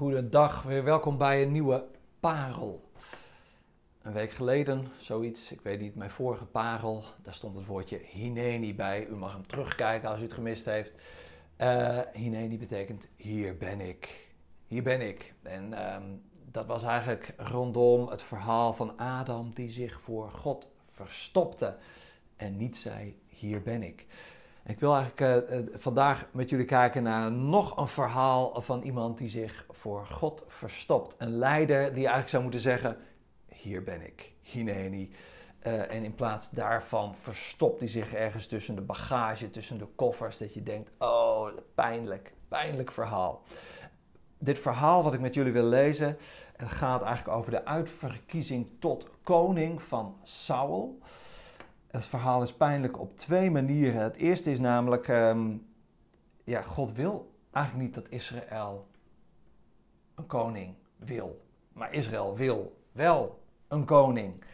Goedendag, weer welkom bij een nieuwe parel. Een week geleden, zoiets, ik weet niet, mijn vorige parel, daar stond het woordje Hineni bij. U mag hem terugkijken als u het gemist heeft. Uh, Hineni betekent hier ben ik, hier ben ik. En ehm, dat was eigenlijk rondom het verhaal van Adam die zich voor God verstopte en niet zei hier ben ik. Ik wil eigenlijk uh, vandaag met jullie kijken naar nog een verhaal van iemand die zich voor God verstopt. Een leider die eigenlijk zou moeten zeggen: Hier ben ik, Hineni. Uh, en in plaats daarvan verstopt hij zich ergens tussen de bagage, tussen de koffers, dat je denkt: Oh, pijnlijk, pijnlijk verhaal. Dit verhaal wat ik met jullie wil lezen, gaat eigenlijk over de uitverkiezing tot koning van Saul. Het verhaal is pijnlijk op twee manieren. Het eerste is namelijk, um, ja, God wil eigenlijk niet dat Israël een koning wil. Maar Israël wil wel een koning.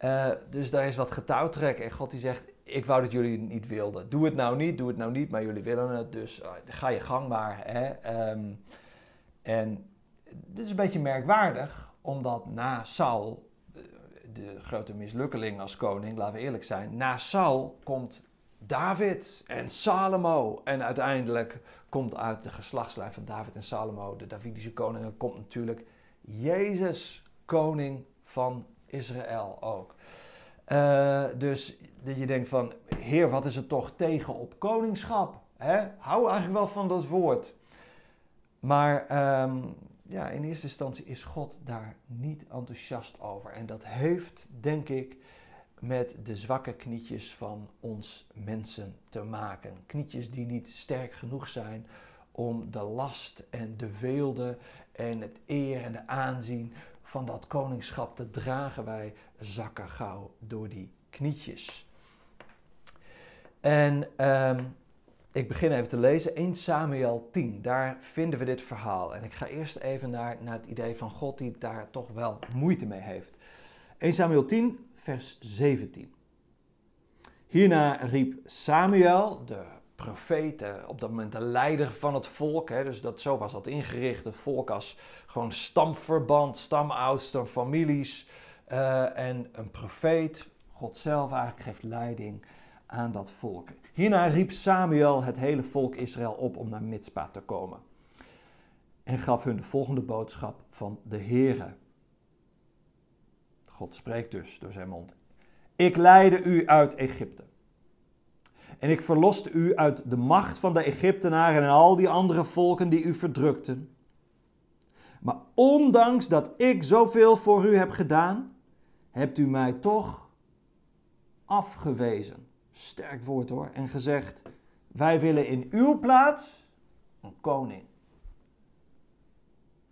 Uh, dus daar is wat getouwtrek. En God die zegt, ik wou dat jullie het niet wilden. Doe het nou niet, doe het nou niet, maar jullie willen het. Dus uh, ga je gang maar. Hè? Um, en dit is een beetje merkwaardig, omdat na Saul de grote mislukkeling als koning, laten we eerlijk zijn. Na Saul komt David en Salomo. En uiteindelijk komt uit de geslachtslijn van David en Salomo, de Davidische koningen, komt natuurlijk Jezus, koning van Israël ook. Uh, dus dat je denkt van, heer, wat is er toch tegen op koningschap? Hè? Hou eigenlijk wel van dat woord. Maar um, ja, in eerste instantie is God daar niet enthousiast over. En dat heeft, denk ik, met de zwakke knietjes van ons mensen te maken. Knietjes die niet sterk genoeg zijn om de last en de weelde en het eer en de aanzien van dat koningschap te dragen. Wij zakken gauw door die knietjes. En um, ik begin even te lezen, 1 Samuel 10. Daar vinden we dit verhaal. En ik ga eerst even naar, naar het idee van God die daar toch wel moeite mee heeft. 1 Samuel 10, vers 17. Hierna riep Samuel, de profeet, op dat moment de leider van het volk, hè, dus dat, zo was dat ingericht, het volk als gewoon stamverband, stamoudsten, families. Uh, en een profeet, God zelf eigenlijk, geeft leiding aan dat volk. Hierna riep Samuel het hele volk Israël op om naar Mitzpa te komen. En gaf hun de volgende boodschap van de Heere. God spreekt dus door zijn mond. Ik leidde u uit Egypte. En ik verloste u uit de macht van de Egyptenaren en al die andere volken die u verdrukten. Maar ondanks dat ik zoveel voor u heb gedaan, hebt u mij toch afgewezen sterk woord hoor, en gezegd: Wij willen in uw plaats een koning.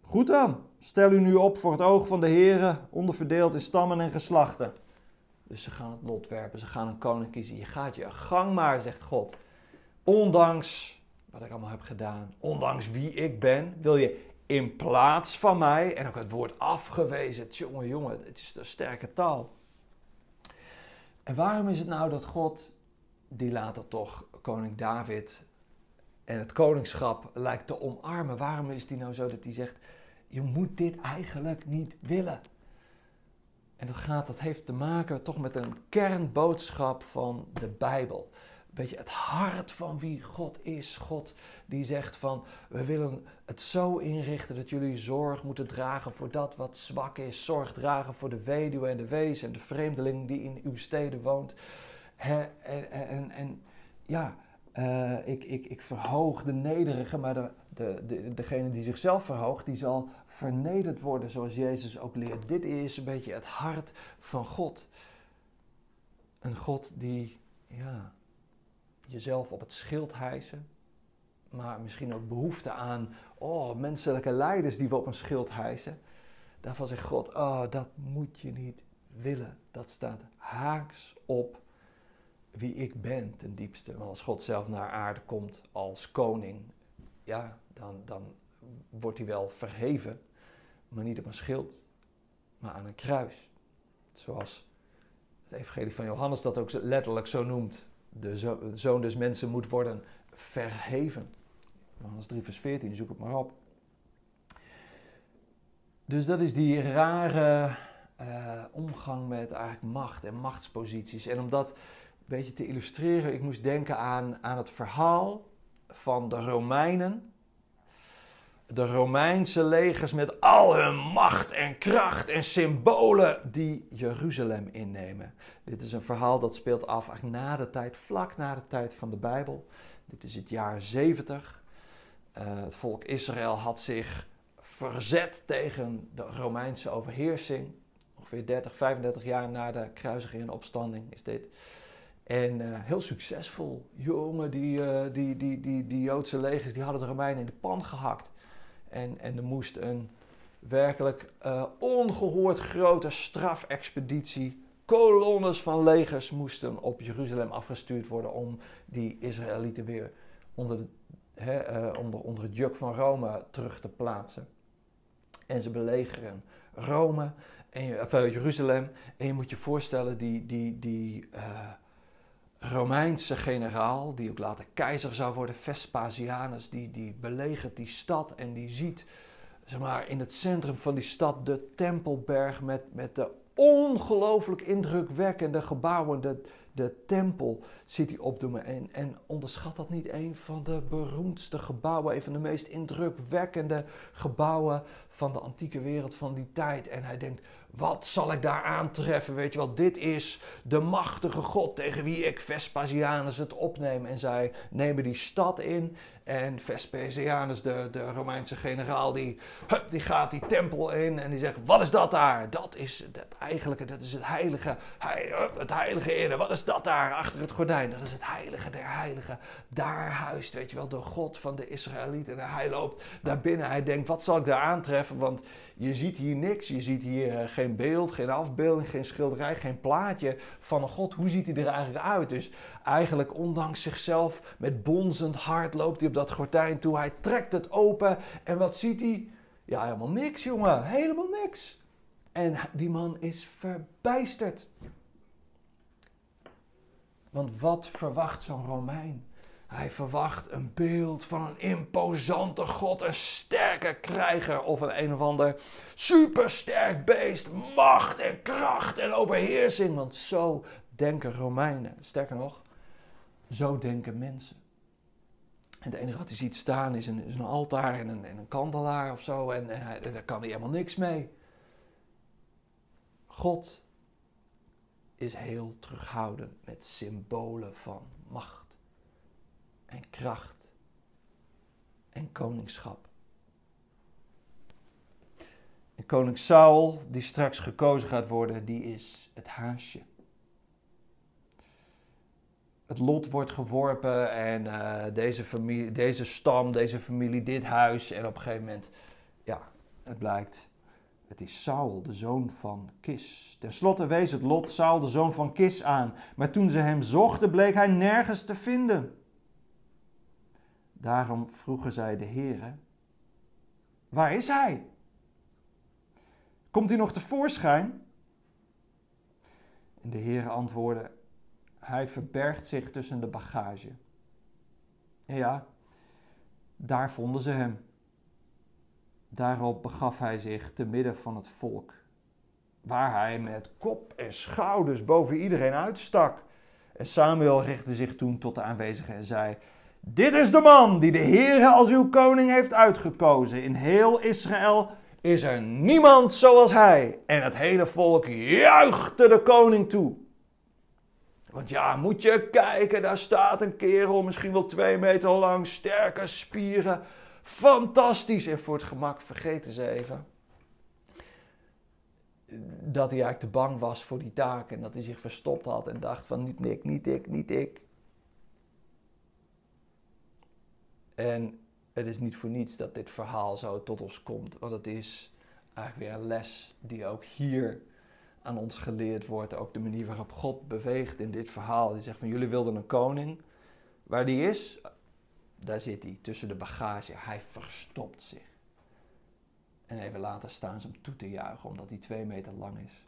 Goed dan, stel u nu op voor het oog van de Heeren, onderverdeeld in stammen en geslachten. Dus ze gaan het lot werpen, ze gaan een koning kiezen. Je gaat je gang maar, zegt God. Ondanks wat ik allemaal heb gedaan, ondanks wie ik ben, wil je in plaats van mij, en ook het woord afgewezen, jongen, jongen, het is een sterke taal. En waarom is het nou dat God, die later toch koning David en het koningschap lijkt te omarmen, waarom is die nou zo dat hij zegt, je moet dit eigenlijk niet willen? En dat, gaat, dat heeft te maken toch met een kernboodschap van de Bijbel beetje het hart van wie God is. God die zegt van, we willen het zo inrichten dat jullie zorg moeten dragen voor dat wat zwak is. Zorg dragen voor de weduwe en de wees en de vreemdeling die in uw steden woont. en, en, en, ja, uh, ik, ik, ik verhoog de nederige, maar de, de, de, degene die zichzelf verhoogt, die zal vernederd worden zoals Jezus ook leert. Dit is een beetje het hart van God. Een God die, ja, jezelf op het schild hijsen, maar misschien ook behoefte aan, oh, menselijke leiders die we op een schild hijsen. Daarvan zegt God, oh, dat moet je niet willen. Dat staat haaks op wie ik ben ten diepste. Want als God zelf naar aarde komt als koning, ja, dan, dan wordt hij wel verheven, maar niet op een schild, maar aan een kruis. Zoals het evangelie van Johannes dat ook letterlijk zo noemt de zoon des mensen moet worden verheven. Johannes 3 vers 14, zoek het maar op. Dus dat is die rare uh, omgang met eigenlijk macht en machtsposities. En om dat een beetje te illustreren, ik moest denken aan, aan het verhaal van de Romeinen. De Romeinse legers met al hun macht en kracht en symbolen die Jeruzalem innemen. Dit is een verhaal dat speelt af na de tijd, vlak na de tijd van de Bijbel. Dit is het jaar 70. Uh, eh, het volk Israël had zich verzet tegen de Romeinse overheersing ongeveer 30, 35 jaar na de kruisiging en opstanding is dit. En uh, heel succesvol. Jongen, die, uh, die, die, die, die Joodse legers die hadden de Romeinen in de pan gehakt. En, en er moest een werkelijk uh, ongehoord grote strafexpeditie. Kolonnes van legers moesten op Jeruzalem afgestuurd worden om die Israëlieten weer onder, de, hè, onder, onder het juk van Rome terug te plaatsen. En ze belegeren Rome en je, of, Jeruzalem. En je moet je voorstellen, die, die, die Romeinse generaal, die ook later keizer zou worden, Vespasianus, die, die belegert die stad en die ziet zeg maar, in het centrum van die stad de Tempelberg met, met de ongelooflijk indrukwekkende gebouwen, de, de tempel ziet hij opdoen. En, en onderschat dat niet, een van de beroemdste gebouwen, een van de meest indrukwekkende gebouwen van de antieke wereld van die tijd. En hij denkt, wat zal ik daar aantreffen? Weet je wel, dit is de machtige God tegen wie ik Vespasianus het opneem. En zij nemen die stad in. En Vespasianus, de, de Romeinse generaal, die, hup, die gaat die tempel in. En die zegt, wat is dat daar? Dat is het eigenlijke, dat is het heilige. Hij, het heilige in. wat is dat daar achter het gordijn? Dat is het heilige der heiligen. Daar huist, weet je wel, de God van de Israëlieten. En hij loopt daar binnen. Hij denkt, wat zal ik daar aantreffen? Want je ziet hier niks. Je ziet hier eh, geen beeld, geen afbeelding, geen schilderij, geen plaatje van een God. Hoe ziet hij er eigenlijk uit? Dus eigenlijk ondanks zichzelf met bonzend hart loopt hij op dat gordijn toe. Hij trekt het open en wat ziet hij? Ja, helemaal niks, jongen. Helemaal niks. En die man is verbijsterd. Want wat verwacht zo'n Romein? Hij verwacht een beeld van een imposante god, een sterke krijger of een een of ander supersterk beest, macht en kracht en overheersing. Want zo denken Romeinen. Sterker nog, zo denken mensen. En het enige wat hij ziet staan is een, is altaar en een, en een kandelaar of zo. En, en, daar kan hij helemaal niks mee. God is heel terughoudend met symbolen van macht en kracht en koningschap. En koning Saul, die straks gekozen gaat worden, die is het haasje. Het lot wordt geworpen en uh, deze, familie, deze stam, deze familie, dit huis. En op een gegeven moment, ja, het blijkt, het is Saul, de zoon van Kis. Ten slotte wees het lot Saul, de zoon van Kis, aan. Maar toen ze hem zochten, bleek hij nergens te vinden. Daarom vroegen zij de Heere, waar is hij? Komt hij nog tevoorschijn? En de Heere antwoordde, hij verbergt zich tussen de bagage. En ja, daar vonden ze hem. Daarop begaf hij zich te midden van het volk, waar hij met kop en schouders boven iedereen uitstak. En Samuel richtte zich toen tot de aanwezigen en zei: dit is de man die de Heer als uw koning heeft uitgekozen. In heel Israël is er niemand zoals hij. En het hele volk juichte de koning toe. Want ja, moet je kijken, daar staat een kerel, misschien wel twee meter lang, sterke spieren. Fantastisch. En voor het gemak vergeten ze even dat hij eigenlijk te bang was voor die taak en dat hij zich verstopt had en dacht van niet ik, niet ik, niet ik. En het is niet voor niets dat dit verhaal zo tot ons komt, want het is eigenlijk weer een les die ook hier aan ons geleerd wordt. Ook de manier waarop God beweegt in dit verhaal. Die zegt van jullie wilden een koning. Waar die is, daar zit hij tussen de bagage. Hij verstopt zich. En even later staan ze hem toe te juichen omdat hij twee meter lang is.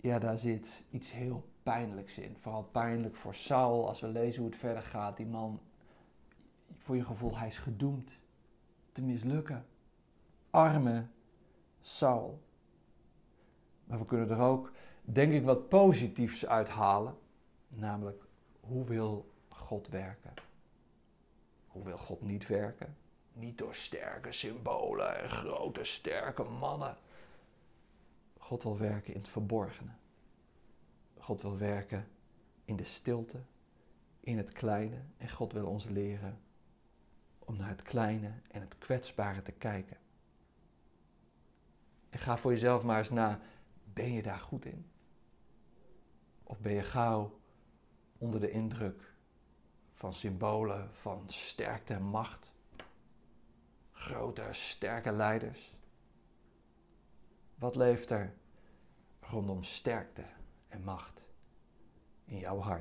Ja, daar zit iets heel pijnlijks in. Vooral pijnlijk voor Saul als we lezen hoe het verder gaat. Die man, voor je gevoel, hij is gedoemd te mislukken. arme Saul. Maar we kunnen er ook, denk ik, wat positiefs uithalen. Namelijk, hoe wil God werken? Hoe wil God niet werken? Niet door sterke symbolen en grote, sterke mannen. God wil werken in het verborgene. God wil werken in de stilte, in het kleine. En God wil ons leren om naar het kleine en het kwetsbare te kijken. En ga voor jezelf maar eens na, ben je daar goed in? Of ben je gauw onder de indruk van symbolen van sterkte en macht? Grote, sterke leiders? Wat leeft er rondom sterkte en macht in jouw hart?